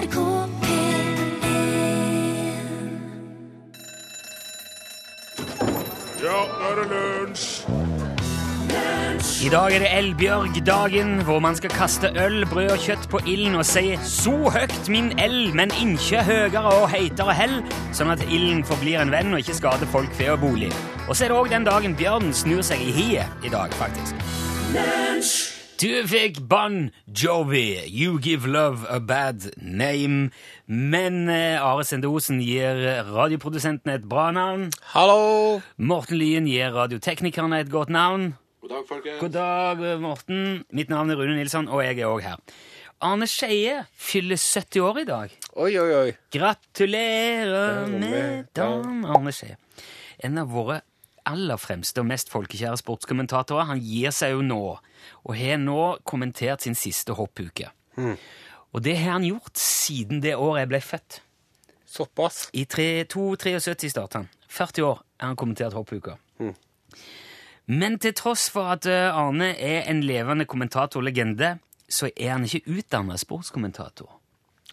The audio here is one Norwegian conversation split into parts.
NRK P1 Ja, nå er det lunsj! I dag er det elbjørgdagen, hvor man skal kaste øl, brød og kjøtt på ilden og si 'så høgt min el, men ikke høyere og heitere hell', sånn at ilden forblir en venn og ikke skader folk, fe og bolig. Og så er det òg den dagen bjørnen snur seg i hiet i dag, faktisk. Du fikk Bon Jovi, You Give Love a Bad Name. Men eh, Are Sende Osen gir radioprodusenten et bra navn. Hallo! Morten Lyen gir radioteknikerne et godt navn. God dag, folkens. God dag, Morten. Mitt navn er Rune Nilsson, og jeg er òg her. Arne Skeie fyller 70 år i dag. Oi, oi, oi. Gratulerer med med dagen, Arne Skeie. En av våre aller fremste og mest folkekjære sportskommentatorer. Han gir seg jo nå, og har nå kommentert sin siste hoppuke. Og det har han gjort siden det året jeg ble født. Såpass. I tre- 2-73 startet han. 40 år har han kommentert hoppuka. Men til tross for at eh, Arne er en levende kommentatorlegende, så er han ikke utdannet sportskommentator.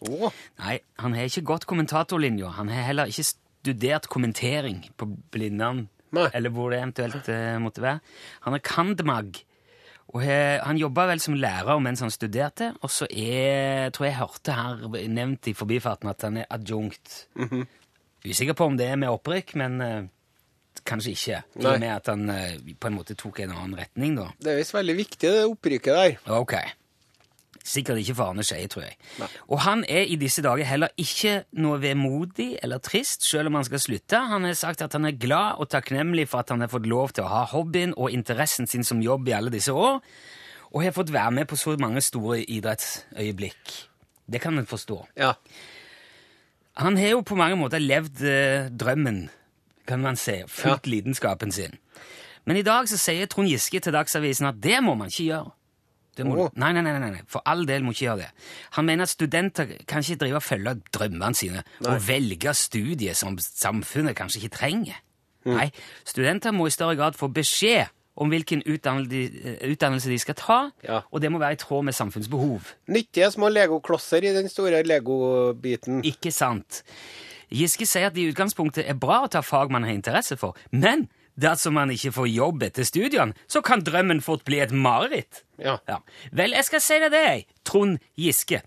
Oh. Nei, han har ikke gått kommentatorlinja. Han har heller ikke studert kommentering på Blindern, Nei. eller hvor det eventuelt eh, måtte være. Han er kandmag, og he- han jobba vel som lærer mens han studerte, og så er, tror jeg hørte her nevnt i forbifarten at han er adjunkt. Usikker på om det er med opprykk, men eh, kanskje ikke. I og med at han eh, på en måte tok en annen retning, da. det er visst veldig viktig, det opprykket der. Ok. Sikkert ikke for Arne Skeie, tror jeg. Nei. Og han er i disse dager heller ikke noe vemodig eller trist, selv om han skal slutte. Han har sagt at han er glad og takknemlig for at han har fått lov til å ha hobbyen og interessen sin som jobb i alle disse år, og har fått være med på så mange store idrettsøyeblikk. Det kan en forstå. Ja. Han har jo på mange måter levd eh, drømmen, kan man si, fulgt lidenskapen sin. Men i dag så sier Trond Giske til Dagsavisen at det må man ikke gjøre. Må, nei, nei, nei, nei, nei, for all del må ikke gjøre det. Han mener at studenter kan ikke drive og følge drømmene sine og velge studier som samfunnet kanskje ikke trenger. Nei, studenter må i større grad få beskjed om hvilken de, utdannelse de skal ta, Ja. og det må være i tråd med samfunnsbehov. Nyttige små legoklosser i den store legobiten. Ikke sant. Giske sier at det i utgangspunktet er bra å ta fag man har interesse for, men dersom man ikke får jobb etter studiene, så kan drømmen fort bli et mareritt. Ja. Vel, jeg skal si deg det, jeg, Trond Giske,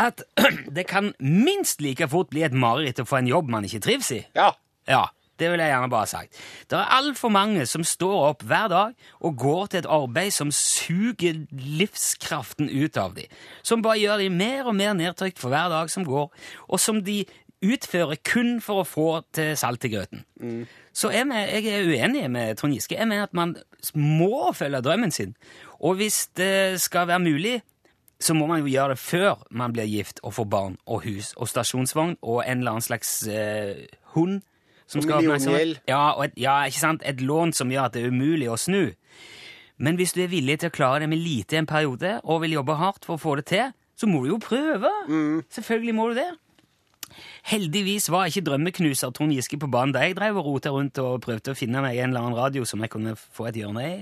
at det kan minst like fort bli et mareritt å få en jobb man ikke trives i. Ja. Ja, det vil jeg gjerne bare ha sagt. Det er altfor mange som står opp hver dag og går til et arbeid som suger livskraften ut av dem, som bare gjør dem mer og mer nedtrykt for hver dag som går, og som de utfører kun for å få til salt i grøten. Så jeg, med, jeg er uenig med Trond Giske. Jeg mener at man må følge drømmen sin. Og hvis det skal være mulig, så må man jo gjøre det før man blir gift og får barn og hus og stasjonsvogn og en eller annen slags eh, hund. Som skal milliongjeld. Ja, et, ja, ikke sant? Et lån som gjør at det er umulig å snu. Men hvis du er villig til å klare det med lite en periode, og vil jobbe hardt for å få det til, så må du jo prøve. Selvfølgelig må du det. Heldigvis var ikke drømmeknuser Trond Giske på banen da jeg drev og rota rundt og prøvde å finne meg en eller annen radio som jeg kunne få et hjørne i.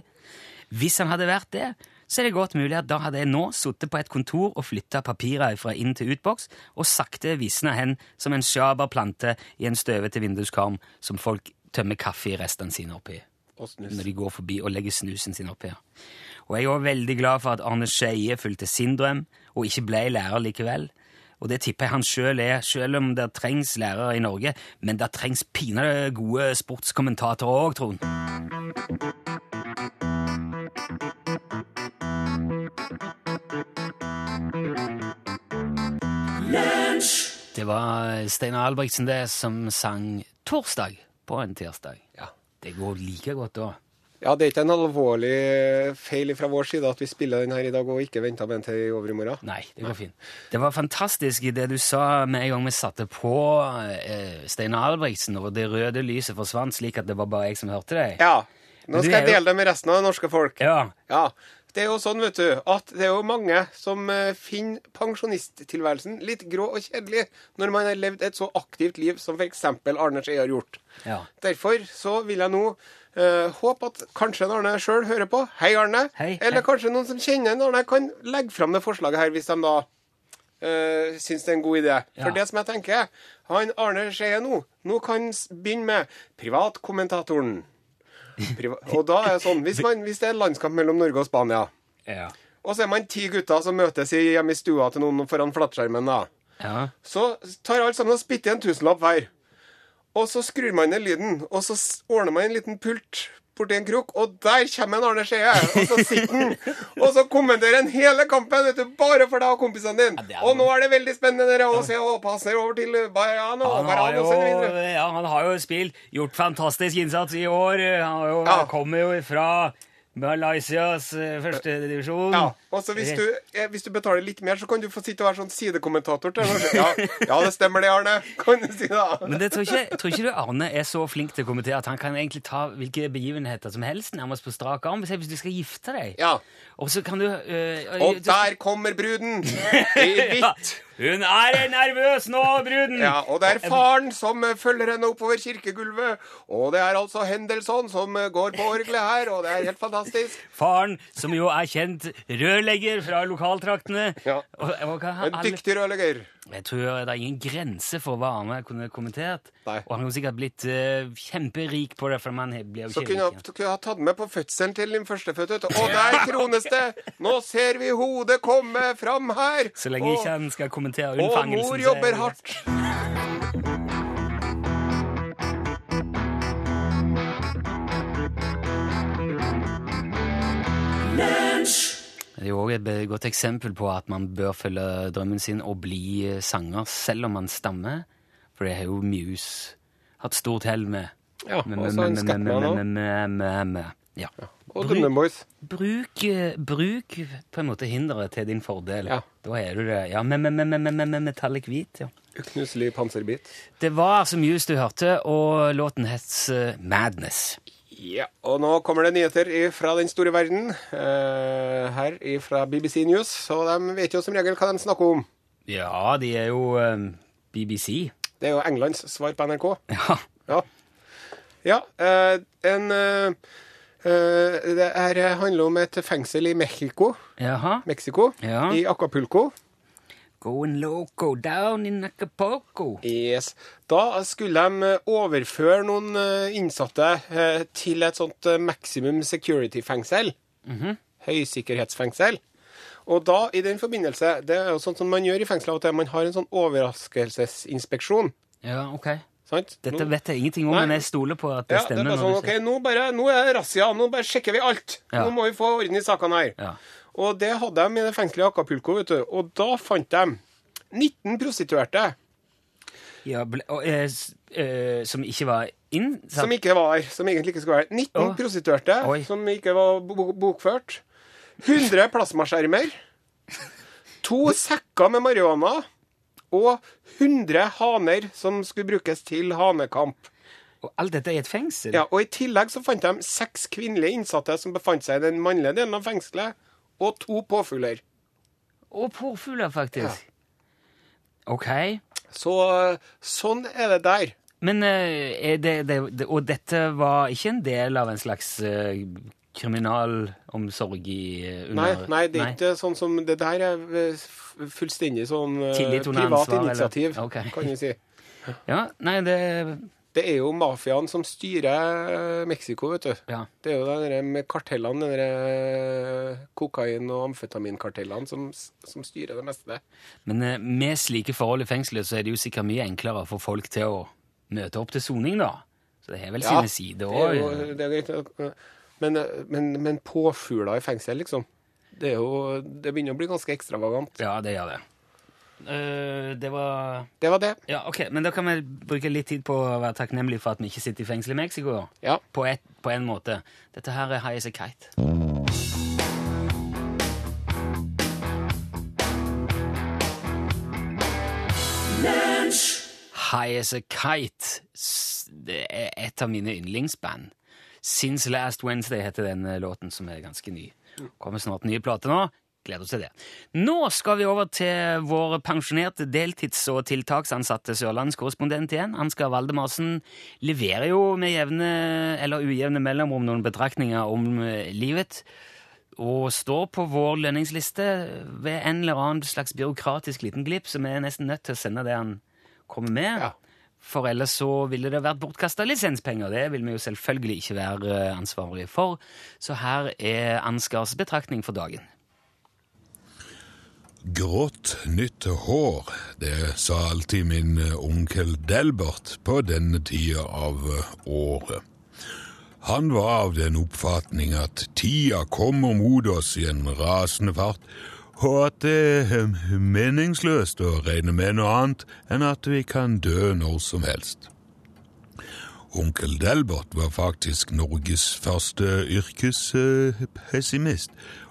Hvis han hadde vært det, så er det godt mulig at da hadde jeg nå sittet på et kontor og flytta papirer fra inn til utboks og sakte visna hen som en sjaber plante i en støvete vinduskarm som folk tømmer kafferestene sine oppi når de går forbi og legger snusen sin oppi. Og jeg er også veldig glad for at Arne Skeie fulgte sin drøm og ikke ble lærer likevel. Og det tipper jeg han sjøl er, sjøl om det trengs lærere i Norge. Men det trengs pinadø gode sportskommentatorer òg, Trond. Det var Steinar Albrigtsen det som sang 'Torsdag' på en tirsdag. Ja. Det går like godt da. Ja, det er ikke en alvorlig feil fra vår side at vi spiller den her i dag og ikke venter med den til i overmorgen. Nei, det går fint. Det var fantastisk det du sa med en gang vi satte på eh, Steinar Albrigtsen, og det røde lyset forsvant slik at det var bare jeg som hørte deg. Ja. Nå skal jeg dele det med resten av det norske folk. Ja. Ja. Det er jo sånn, vet du, at det er jo mange som eh, finner pensjonisttilværelsen litt grå og kjedelig når man har levd et så aktivt liv som f.eks. Arne Skeie har gjort. Ja. Derfor så vil jeg nå eh, håp at kanskje en Arne sjøl hører på. Hei, Arne. Hei, Eller hei. kanskje noen som kjenner en Arne, kan legge fram det forslaget her, hvis de da uh, syns det er en god idé. For det som jeg tenker, han Arne Skeie nå Nå kan begynne med privatkommentatoren. Priva og da er det sånn hvis, man, hvis det er landskamp mellom Norge og Spania, Ja. og så er man ti gutter som møtes i, hjemme i stua til noen foran flatskjermen, da, ja. så tar alle sammen og spytter en tusenlapp hver. Og så skrur man ned lyden, og så ordner man en liten pult borti en krok, og der kommer en Arne Skeie. Og så sitter han, og så kommenterer han hele kampen, vet du, bare for deg og kompisene dine. er Og nå er det veldig spennende å se, og passer over til Bayern og jo, og så videre. ja, han har jo spilt, gjort fantastisk innsats i år. Han har jo, Ja. kommer jo fra Malaysias førstedivisjon. første divisjon. Ja, og så hvis du, eh, hvis du betaler litt mer, så kan du få sitte og være sånn sidekommentator til Ja, ja, det stemmer det, Arne. Kan du si det? Men det tror ikke, tror ikke du Arne er så flink til å kommentere at han kan egentlig ta hvilke begivenheter som helst nærmest på strak arm? Hvis du skal gifte deg, Ja. og så kan du øh, Og der kommer bruden i hvitt. Hun er nervøs nå, bruden! Ja, og det er faren som følger henne oppover kirkegulvet. Og det er altså Hendelson som går på orgelet her, og det er helt fantastisk. Faren, som jo er kjent rørlegger fra lokaltraktene. Ja. En dyktig rørlegger. Jeg tror det er ingen grense for hva Arne kunne kommentert. Nei. Og han kunne sikkert blitt uh, kjemperik på det, for man blir jo Så kunne jeg, kunne jeg ha tatt med på fødselen til din førstefødte. Og der krones det! Nå ser vi hodet komme fram her. Så lenge og, ikke han skal kommentere unnfangelsen. og mor er jobber hardt. Er jo også et godt eksempel på at man bør følge drømmen sin og bli eh, sanger selv om man stammer. For det har jo Muse hatt stort hell med. Ja, og så en med- Ja. Og Drømmeboys. Boys. Bruk, eh, bruk på en måte hinderet til din fordel. Ja. Da er du det. Ja, med, med, med, med, med, med metallic hvit, ja. Uknuselig panserbit. Det var altså Muse du hørte, og låten het eh, Madness. Ja, og nå kommer det nyheter fra den store verden. eh, her fra BBC News. Så de vet jo som regel hva de snakker om. Ja, de er jo eh, BBC. Det er jo Englands svar på NRK. Ja. Ja. Ja, eh, en eh, eh, Det her handler om et fengsel i Mexico, Jaha. Mexico Ja. i Acapulco. Going loco down in Acapulco. Yes. Da skulle de overføre noen eh, innsatte eh, til et sånt eh, maximum security-fengsel. Høysikkerhetsfengsel. Og da, i den forbindelse, det er jo sånn som man gjør i fengsel av og til, man har en sånn overraskelsesinspeksjon. Ja, ok. Sant? Dette vet jeg ingenting om, Nei. men jeg stoler på at det ja, det er stemmer. bare sånn, ok, nå, bare, nå er det razzia, nå bare sjekker vi alt. Ja. Nå må vi få orden i sakene her. Ja. Og det hadde de i det fengselet i Acapulco, vet du. Og da fant de 19 prostituerte Ja, ble, og, eh, s- eh, som ikke var innsatt? som ikke var som egentlig ikke skulle være 19 Å. prostituerte Oi. som ikke var bo bokført. 100 plasmaskjermer. To sekker med marihuana. Og 100 haner som skulle brukes til hanekamp. Og alt dette i et fengsel? Ja, og I tillegg så fant de seks kvinnelige innsatte som befant seg i den mannlige delen av fengselet, og to påfugler. Og påfugler, faktisk. Ok. Så sånn er det der. Men eh, det, det, Og dette var ikke en del av en slags eh, kriminalomsorg i under... Nei, nei, det er ikke sånn som Det der er eh, fullstendig sånn eh, privat ansvar, initiativ, okay. kan du si. Ja, nei, det Det er jo mafiaen som styrer eh, Mexico, vet du. Ja. Det er jo der med kartellene, der eh, kokain- og amfetaminkartellene, som, som styrer det meste. Men eh, med slike forhold i fengselet så er det jo sikkert mye enklere for folk til å møte opp til soning, da. Så det har vel sine sider er òg. Men, men, men påfugler i fengsel, liksom. Det, er jo, det begynner å bli ganske ekstravagant. Ja, det gjør det. Eh, det var Det var det. Ja, ok, Men da kan vi bruke litt tid på å være takknemlige for at vi ikke sitter i fengsel i Mexico. Ja. På, et, på en måte. Dette her er High as a Kite. High as a Kite det er et av mine yndlingsband. Since Last Wednesday heter den eh, låten, som er ganske ny. Kommer snart nye plater nå. Gleder oss til det. Nå skal vi over til vår pensjonerte deltids- og tiltaksansatte sørlandskorrespondent igjen. Ansgar Valdemarsen leverer jo med jevne eller ujevne mellomrom noen betraktninger om eh, livet. og står på vår lønningsliste ved en eller annen slags byråkratisk liten glipp, så vi er nesten nødt til å sende det han kommer med. Ja. For ellers så ville det vært bortkasta lisenspenger. Det vil vi jo selvfølgelig ikke være eh, ansvarlige for. Så her er Ansgars betraktning for dagen. Grått nytt hår, det sa alltid min eh, onkel Delbert på denne tida av eh, året. Han var av den oppfatning at tida kommer mot oss i en rasende fart, og at det er meningsløst å regne med noe annet enn at vi kan dø når som helst. Onkel Delbert var faktisk Norges første yrkespessimist,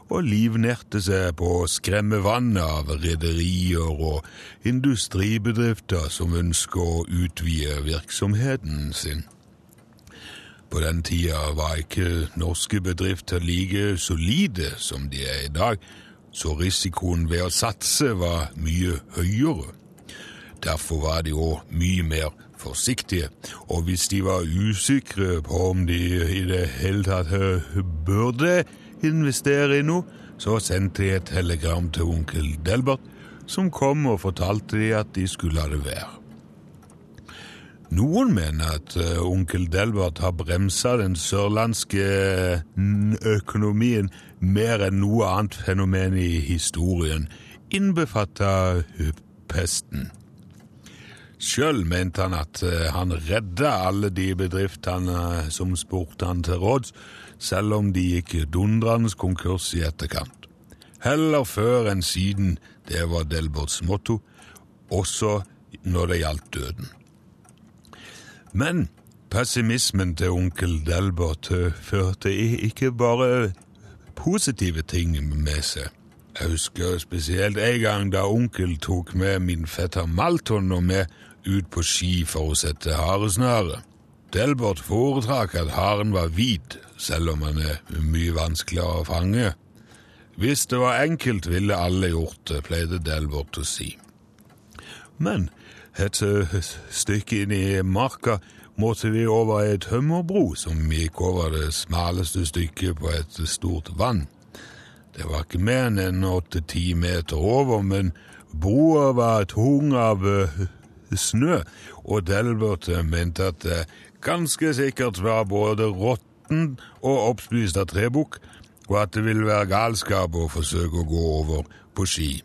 og livnærte seg på å skremme vannet av rederier og industribedrifter som ønsker å utvide virksomheten sin. På den tida var ikke norske bedrifter like solide som de er i dag, så risikoen ved å satse var mye høyere. Derfor var de òg mye mer forsiktige, og hvis de var usikre på om de i det hele tatt burde investere i noe, så sendte de et telegram til onkel Delbert, som kom og fortalte de at de skulle la det være. Noen mener at eh, onkel Delbert har bremsa den sørlandske eh, økonomien mer enn noe annet fenomen i historien, innbefatta pesten. Sjøl mente han at eh, han redda alle de bedriftene som spurte han til råds, selv om de gikk dundrende konkurs i etterkant. Heller før enn siden, det var Delberts motto, også når det gjaldt døden. Men pessimismen til onkel Delbert eh, førte ikke bare positive ting med seg. Jeg husker spesielt en gang da onkel tok med min fetter Malton og meg ut på ski for å sette haresnare. Delbert foretrakk at haren var hvit, selv om han er mye vanskeligere å fange. Hvis det var enkelt, ville alle gjort det, pleide Delbert å si. Men et eh, stykke inn i marka måtte vi over ei tømmerbro som gikk over det smaleste stykket på et stort vann. Det var ikke mer enn en åtte-ti meter over, men broa var tung av eh, snø, og Delbert mente at det ganske sikkert var både råtten og oppspist av trebukk, og at det ville være galskap å forsøke å gå over på ski.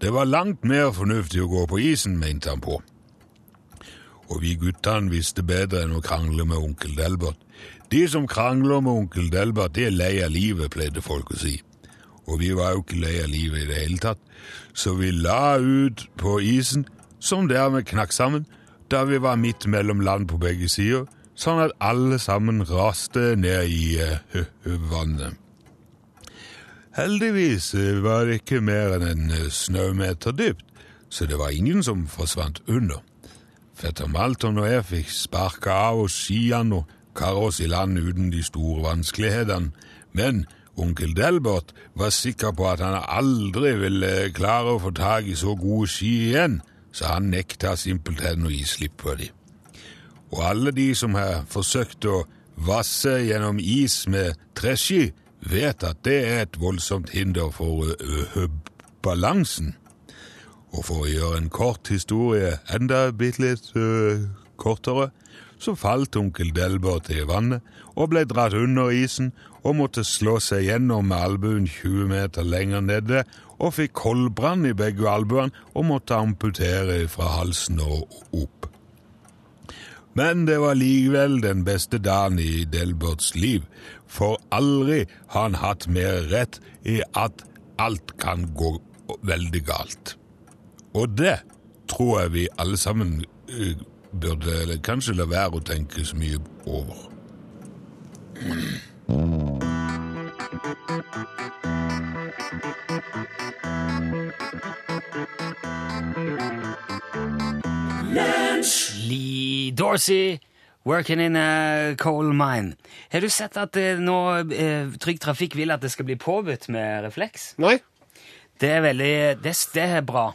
Det var langt mer fornuftig å gå på isen, mente han på. Og vi guttene visste bedre enn å krangle med onkel Delbert. De som krangler med onkel Delbert, de er lei av livet, pleide folk å si. Og vi var jo ikke lei av livet i det hele tatt, så vi la ut på isen, som dermed knakk sammen, da vi var midt mellom land på begge sider, sånn at alle sammen raste ned i eh, vannet. Heldigvis eh, var det ikke mer enn en snømeter snaumeter dypt, så det var ingen som forsvant under. Fetter Malton og jeg fikk sparka av oss skiene og karre oss i land uten de store vanskelighetene, men onkel Delbert var sikker på at han aldri ville klare å få tak i så gode ski igjen, så han nekta simpelthen å gi slipp på de. Og alle de som har forsøkt å vasse gjennom is med treski, vet at det er et voldsomt hinder for balansen. Og for å gjøre en kort historie enda bitte litt uh, kortere, så falt onkel Delbert i vannet og ble dratt under isen og måtte slå seg gjennom med albuen 20 meter lenger nede og fikk koldbrann i begge albuene og måtte amputere fra halsen og opp. Men det var likevel den beste dagen i Delberts liv, for aldri har han hatt mer rett i at alt kan gå veldig galt. Og det tror jeg vi alle sammen eh, burde eller kanskje la være å tenke så mye over. Lee Dorsey, 'Working in a Coal Mine'. Har du sett at eh, nå eh, Trygg Trafikk vil at det skal bli påbudt med refleks? Nei? Det er veldig Det, det er bra.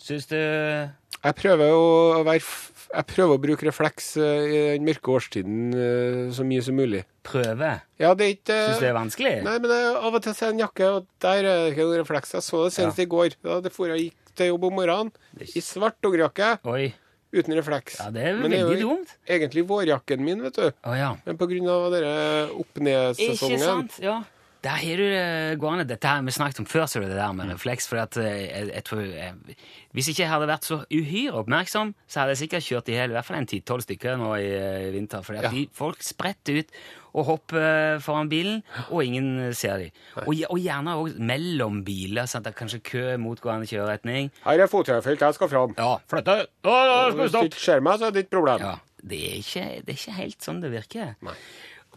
Syns du Jeg prøver å være Jeg prøver å bruke refleks eh, i den mørke årstiden eh, så mye som mulig. Prøve. Ja, det er ikke Syns du det er vanskelig? Nei, men jeg, av og til ser jeg en jakke, og der er det ikke noen refleks. Jeg så det senest i går. Da det for jeg gikk til jobb om morgenen i svart dongerijakke Oi. Uten refleks. Ja, det er Men det er jo dumt. egentlig vårjakken min, vet du. Oh, ja. Men på grunn av denne Ikke opp-ned-sesongen? Ja. Der har du det gående. Dette har vi snakket om før, så det der med refleks. For at, eh, jeg, jeg tror, jeg, hvis ikke jeg hadde vært så uhyre oppmerksom, så hadde jeg sikkert kjørt i hjel i hvert fall en ti-tolv stykker nå i, eh, vinter. For Ja. de, folk spretter ut og hopper foran bilen, og ingen ser dem. Og, og gjerne òg mellom biler, sånn at det er kanskje kø motgående kjøreretning. Her er fotgjengfelt, jeg skal fram. Ja, flytte! Å, å, skal vi Hvis du ikke ser meg, så er det ditt problem. Ja, det er, ikke, det er ikke helt sånn det virker. Nei.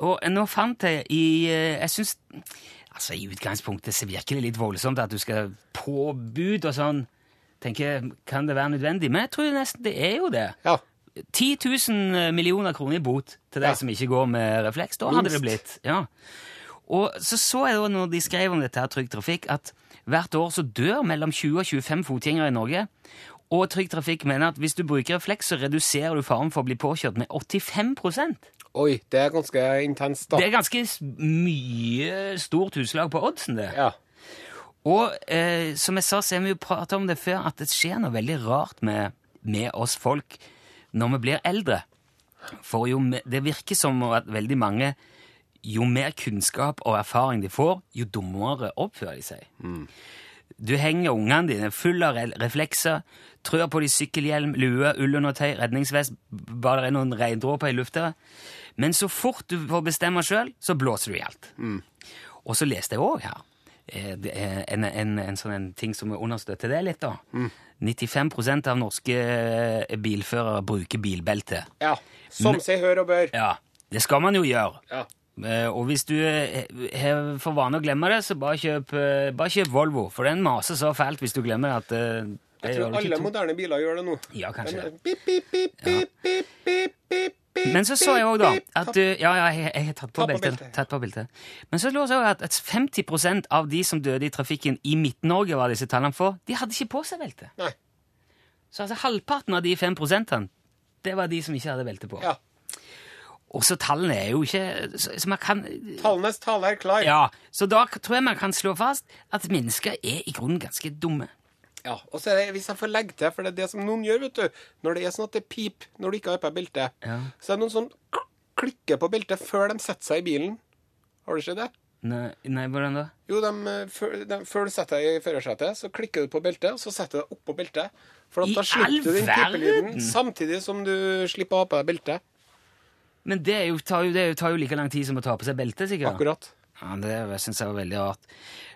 Og nå fant jeg i eh, Jeg syns Altså, i utgangspunktet så virker det litt voldsomt at du skal påbud og sånn. Tenker, Kan det være nødvendig? Men jeg tror nesten det er jo det. Ja. 10 000 millioner kroner i bot til de Ja. som ikke går med refleks. Da hadde det blitt. ja. Og så så jeg da når de skrev om dette her Trygg Trafikk, at hvert år så dør mellom 20 og 25 fotgjengere i Norge. Og Trygg Trafikk mener at hvis du bruker refleks, så reduserer du faren for å bli påkjørt med 85% Oi, det er ganske intenst, da. Det er ganske mye stort utslag på oddsen, det. Ja. Og eh, som jeg sa, så har vi jo prata om det før, at det skjer noe veldig rart med, med oss folk når vi blir eldre. For jo det virker som at veldig mange Jo mer kunnskap og erfaring de får, jo dummere oppfører de seg. Du henger ungene dine full av reflekser, trør på de sykkelhjelm, lue, ullundertøy, redningsvest, bare det er noen regndråper i lufta. Men så fort du får bestemme sjøl, så blåser du i alt. Og så leste jeg òg her en, en, en sånn en ting som understøtter det litt. da. 95% av norske eh, bilførere bruker bilbelte. ja. Som seg hør og bør. Ja, Det skal man jo gjøre. Ja. Eh, Og hvis du eh, har for vane å glemme det, så bare kjøp, eh, bare kjøp Volvo. For den maser så fælt hvis du glemmer at eh, Jeg tror alle moderne biler gjør det nå. Ja, kanskje. Den bip, pip, pip, bip, pip, pip, pip, Men så så jeg òg, da, at du Ja, ja, jeg, jeg har tatt på beltet. Tatt på beltet. Men så lå det òg at at 50% av de som døde i trafikken i Midt-Norge, var disse tallene for, de hadde ikke på seg belte. Nei. Så altså halvparten av de 5 prosentene, det var de som ikke hadde belte på. Ja. Og så tallene er jo ikke Så, så man kan Tallenes tale er klar. Ja, så da tror jeg man kan slå fast at mennesker er i grunnen ganske dumme. Ja, og så er det, hvis jeg får legge til, for det er det som noen gjør, vet du, når det er sånn at det pip når du ikke har på deg belte, Ja. så er det noen som klikker på beltet før de setter seg i bilen. Har du sett det? Nei, nei hvordan da? Jo, de, eh, før, de, før du setter deg i førersetet, så klikker du på beltet, og så setter du deg oppå beltet. For da slipper du den pipelyden samtidig som du slipper å ha på deg beltet. Men det, er jo, tar jo, det tar jo like lang tid som å ta på seg belte, sikkert. Akkurat. Ja, Det syns jeg var veldig rart.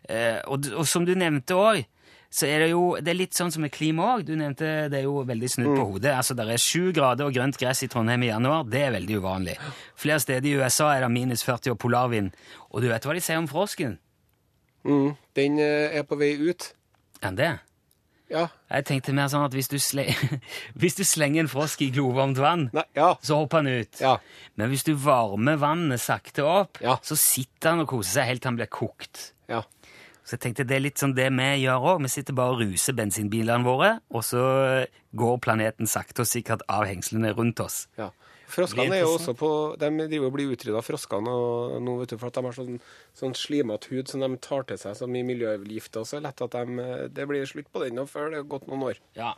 Eh, og, og som du nevnte òg, så er det jo det er litt sånn som med klima òg. Du nevnte det er jo veldig snudd på hodet. Altså, Det er sju grader og grønt gress i Trondheim i januar. Det er veldig uvanlig. Flere steder i USA er det minus 40 og polarvind. Og du vet hva de sier om frosken? Mm, den eh, er på vei ut. Ja, det? Ja. Jeg tenkte mer sånn at hvis du, hvis du slenger en frosk i glovarmt vann, Nei, ja. så hopper han ut. Ja. Men hvis du varmer vannet sakte opp, Ja. så sitter han og koser seg helt til han blir kokt. Ja. Så jeg tenkte det er litt sånn det vi gjør òg. Vi sitter bare og ruser bensinbilene våre, og så går planeten sakte og sikkert av hengslene rundt oss. ja. Froskene er jo også på De driver og blir utrydda, froskene, og nå, vet du, for at de har sånn, sånn slimete hud som de tar til seg så mye miljøgifter, så er lett at de, det blir slutt på den før det har gått noen år. Ja.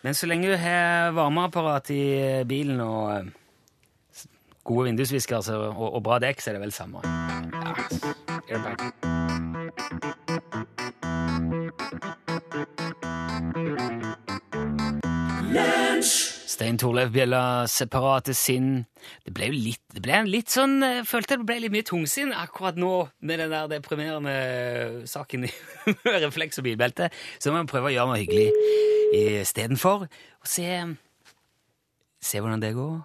Men så lenge du har varmeapparat i bilen og eh, gode vindusviskere og, og bra dekk, så er det vel samme. Ja. Airbag. Stein Torleif Bjella, separate sinn. Det ble jo litt, det ble litt sånn, jeg følte det ble litt mye tungsinn akkurat nå med den der deprimerende saken med refleks og bilbelte. Så må vi prøve å gjøre noe hyggelig istedenfor. Og se, se hvordan det går.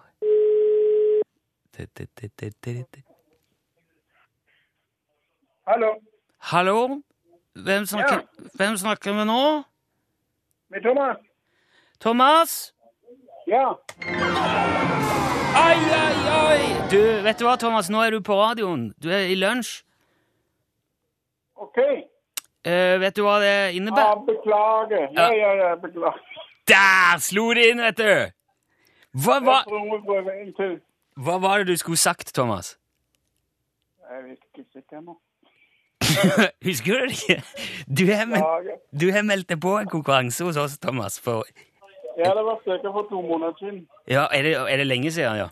Hallo, Hallo? Hvem snakker, hvem snakker vi nå? med Thomas? Thomas? Ja. Ai, ai, ai! Du, vet du hva, Thomas? Nå er du på radioen. Du er i lunsj. OK. Uh, vet du hva det Ja, innebærer? beklager. Ja, ja, ja, beklager. Der slo det inn, vet du! Hva, til. hva var det du skulle sagt, Thomas? Jeg vet ikke sikkert nå. Husker du det ikke? Du har, meld, du har meldt deg på en konkurranse hos oss, Thomas. For, ja, det var ca. for to måneder siden. ja, er det, er det lenge siden, ja?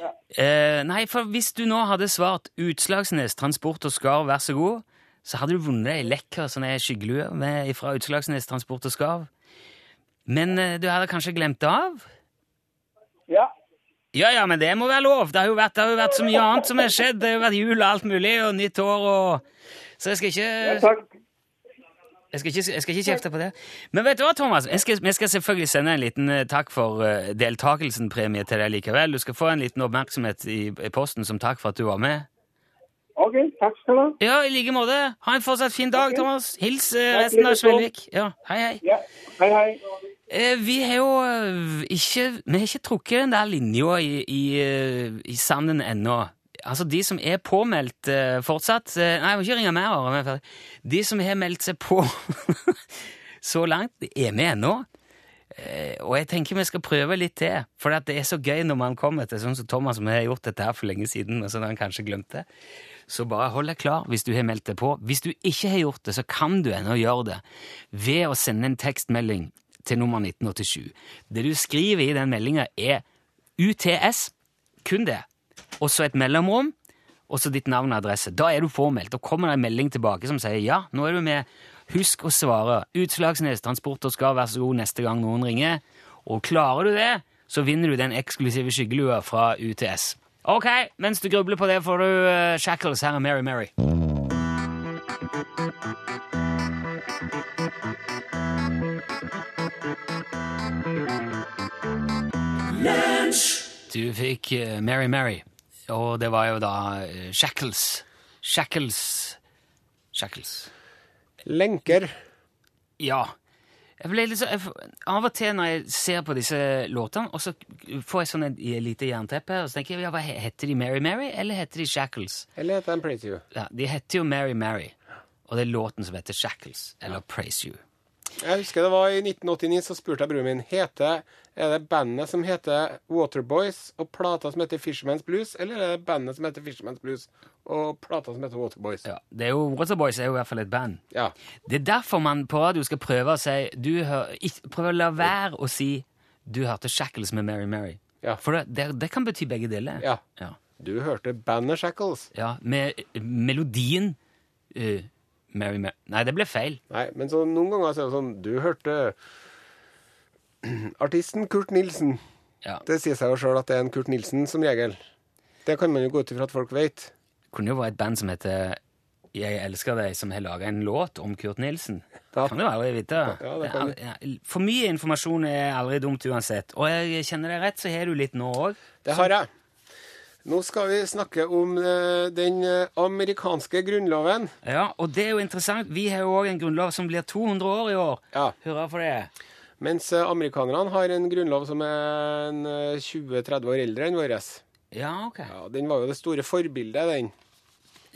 Ja. Eh, nei, for hvis du nå hadde svart Utslagsnes Transport og Skarv, vær så god, så hadde du vunnet ei lekker sånn skyggelue fra Utslagsnes Transport og Skarv. Men eh, du hadde kanskje glemt det av? Ja. Ja, ja, men det må være lov. Det har jo vært, det har jo vært så mye annet som har skjedd. Det har jo vært jul og alt mulig, og nytt år og Så jeg skal ja, ikke takk. Jeg skal, ikke, jeg skal ikke kjefte på det. Men vet du hva, Thomas? Jeg skal, jeg skal selvfølgelig sende en liten eh, takk for uh, deltakelsen-premie til deg likevel. Du skal få en liten oppmerksomhet i, i posten som takk for at du var med. Ok, takk skal du ha. Ja, i like måte. Ha en fortsatt fin dag, okay. Thomas. Hils eh, resten av. Svelvik. Ja, hei, hei. Ja, hei, hei. Eh, vi har jo eh, ikke Vi har ikke trukket den der linja i, i, eh, i sanden ennå. Altså, de som er påmeldt fortsatt Nei, jeg må ikke ringe mer. De som har meldt seg på så langt, er med ennå. Og jeg tenker vi skal prøve litt til, for det er så gøy når man kommer til sånn som Thomas, som har gjort dette her for lenge siden, og så han kanskje glemte. Så bare hold deg klar hvis du har meldt deg på. Hvis du ikke har gjort det, så kan du ennå gjøre det ved å sende en tekstmelding til nummer 1987. Det du skriver i den meldinga, er UTS, kun det, og så et mellomrom, og så ditt navn og adresse. Da er du påmeldt. og kommer det en melding tilbake som sier ja, nå er du med. Husk å svare. Utslagsnes Transport og skal være så god neste gang noen ringer. Og klarer du det, så vinner du den eksklusive skyggelua fra UTS. Ok, mens du grubler på det, får du eh, Shackles her av Mary Mary. Du fikk eh, Mary Mary, og det var jo da eh, Shackles. Shackles Shackles. Lenker. Ja. Jeg jeg, av og til når jeg ser på disse låtene, og så får jeg sånn et lite jernteppe, og så tenker jeg, ja, hva heter de Mary Mary, eller heter de Shackles? Eller heter de Praise You? Ja, de heter jo Mary Mary, og det er låten som heter Shackles, eller Praise You. Jeg husker det var i 1989, så spurte jeg broren min heter, er det bandet som heter Waterboys og plata som heter Fisherman's Blues, eller er det bandet som heter Fisherman's Blues og plata som heter Waterboys? Ja, det er jo, Waterboys er jo i hvert fall et band. Ja. Det er derfor man på radio skal prøve å si du hør, Prøve å la være å si du hørte Shackles med Mary Mary. Ja. For det, det, det kan bety begge deler. Ja. Ja, Du hørte bandet Shackles. Ja, med eh, melodien uh, Mary Mary Nei, det ble feil. Nei, men så noen ganger så er det sånn Du hørte artisten Kurt Nilsen. Ja. Det sier seg jo sjøl at det er en Kurt Nilsen, som regel. Det kan man jo gå ut ifra at folk vet. Det Kunne jo være et band som heter Jeg elsker deg, som har laga en låt om Kurt Nilsen. Ja. Kan du aldri vite. Ja, det kan For mye informasjon er aldri dumt uansett. Og jeg kjenner deg rett, så har du litt nå òg. Det har jeg. Nå skal vi snakke om eh, den eh, amerikanske grunnloven. Ja, og det er jo interessant. Vi har jo òg en grunnlov som blir 200 år i år. Ja. Hurra for det. Mens eh, amerikanerne har en grunnlov som er eh, 20-30 år eldre enn vår. Ja, ok. Ja, den var jo det store forbildet, den.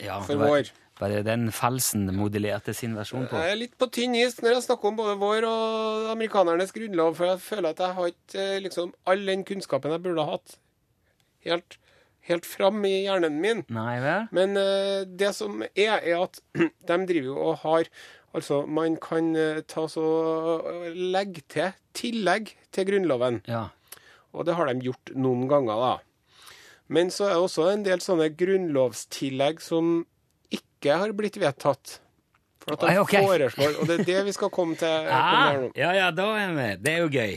Ja, For var, vår. Var det den falsen modellerte sin versjon på? Jeg er litt på tynn is når jeg snakker om både vår og amerikanernes grunnlov, for jeg føler at jeg har ikke eh, liksom all den kunnskapen jeg burde ha hatt, helt, helt fram i hjernen min. Nei vel? Men uh, det som er, er at de driver jo og har Altså, man kan eh, ta så eh, legge til tillegg til Grunnloven. Ja. Og det har de gjort noen ganger, da. Men så er det også en del sånne grunnlovstillegg som ikke har blitt vedtatt. For at de Oi, okay. foreslår Og det er det vi skal komme til. komme ja, ja, da er vi. Det er jo gøy.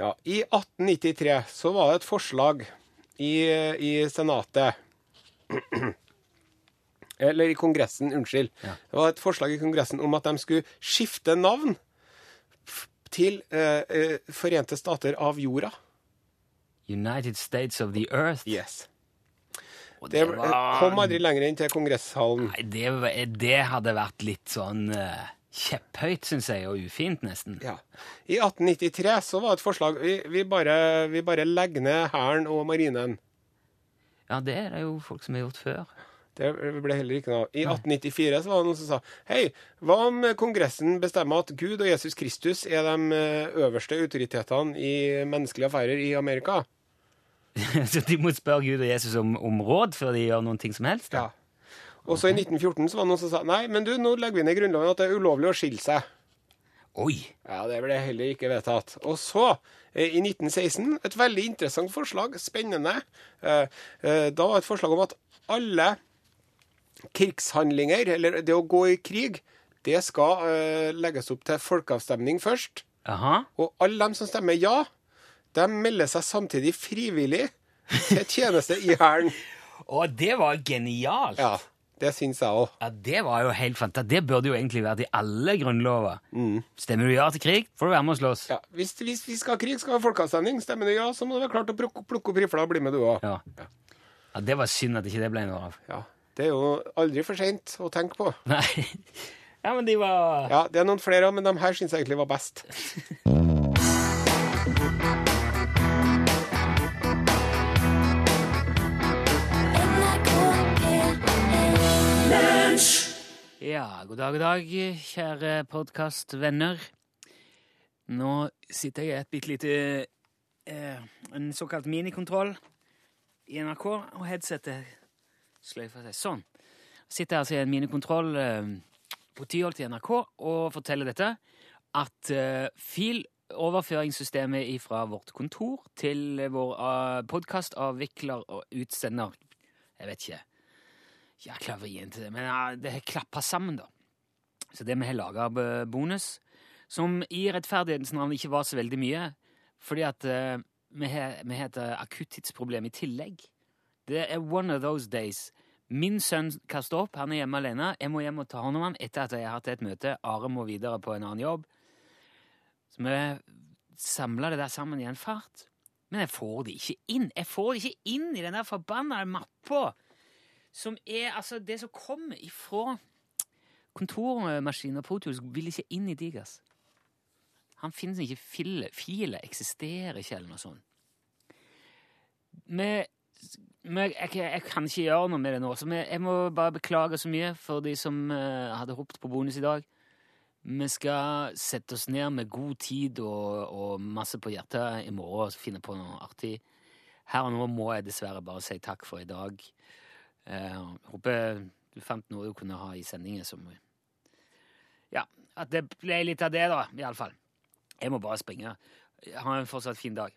Ja, I 1893 så var det et forslag i, i Senatet Eller i Kongressen, unnskyld. Ja. Det var et forslag i Kongressen om at de skulle skifte navn til eh, eh, Forente stater av jorda. United States of the Earth. Yes. Og Det kom aldri lenger inn til kongresshallen. Nei, det, det hadde vært litt sånn uh, kjepphøyt, syns jeg, og ufint, nesten. Ja. I 1893 så var det et forslag Vi, vi, bare, vi bare legger ned Hæren og Marinen. Ja, det er det jo folk som har gjort før. Det ble heller ikke noe av. I 1894 så var det noen som sa Hei, hva om Kongressen bestemmer at Gud og Jesus Kristus er de eh, øverste autoritetene i menneskelige affærer i Amerika? Så de må spørre Gud og Jesus om, om råd før de gjør noen ting som helst? da? Ja. Og så i 1914 så var det noen som sa Nei, men du, nå legger vi inn i Grunnloven at det er ulovlig å skille seg. Oi! Ja, det ble heller ikke vedtatt. Og så, eh, i 1916, et veldig interessant forslag, spennende. Eh, Da var et forslag om at alle krigshandlinger, eller det å gå i krig, det skal eh, legges opp til folkeavstemning først. Aha. Og alle dem som stemmer ja, de melder seg samtidig frivillig til tjeneste i Hæren. Å, det var genialt! Ja, det syns jeg òg. Ja, Det var jo helt fantastisk. Det burde jo egentlig vært i alle grunnlover. Stemmer du ja til krig, får du være med og slåss. Ja, hvis, hvis vi skal ha krig, skal vi ha folkeavstemning. Stemmer du ja, så må du være klar til å plukke, plukke opp rifla og bli med, du òg. Ja. ja, Det var synd at ikke det ble noe av. Ja. Det er jo aldri for seint å tenke på. Nei. Ja, men de var Ja, det er noen flere, men de her syns jeg egentlig var best. Ja, god dag, god dag, kjære podkastvenner. Nå sitter jeg i et bitte lite eh, En såkalt minikontroll i NRK, og headsetet sløyfer seg sånn. Jeg sitter altså i en minikontroll eh, på Tyholt i NRK og forteller dette. At eh, filoverføringssystemet fra vårt kontor til vår uh, podkastavvikler og utsender Jeg vet ikke jækla vrient til det, men det har klappa sammen, da. Så det vi har laga eh, bonus, som i rettferdighetens navn ikke var så veldig mye, fordi at eh, vi har et eh, akuttidsproblem i tillegg. Det er one of those days. Min sønn kan stå opp, han er hjemme alene. Jeg må hjem og ta hånd om han etter at jeg har hatt et møte. Are må videre på en annen jobb. Så vi samla det der sammen i en fart. Men jeg får det ikke inn. Jeg får det ikke inn i den der forbanna mappa! som er altså det som kommer ifra kontormaskiner og Protus, vil ikke inn i Digas. Han finnes ikke. File, filet eksisterer ikke, eller noe sånt. Men, men jeg, jeg, kan ikke gjøre noe med det nå, så jeg, jeg må bare beklage så mye for de som uh, hadde hoppet på bonus i dag. Vi skal sette oss ned med god tid og, og masse på hjertet i morgen og finne på noe artig. Her og nå må jeg dessverre bare si takk for i dag. Jeg håper du fant noe du kunne ha i sendingen som Ja, at det ble litt av det, da, iallfall. Jeg må bare springe. Ha en fortsatt fin dag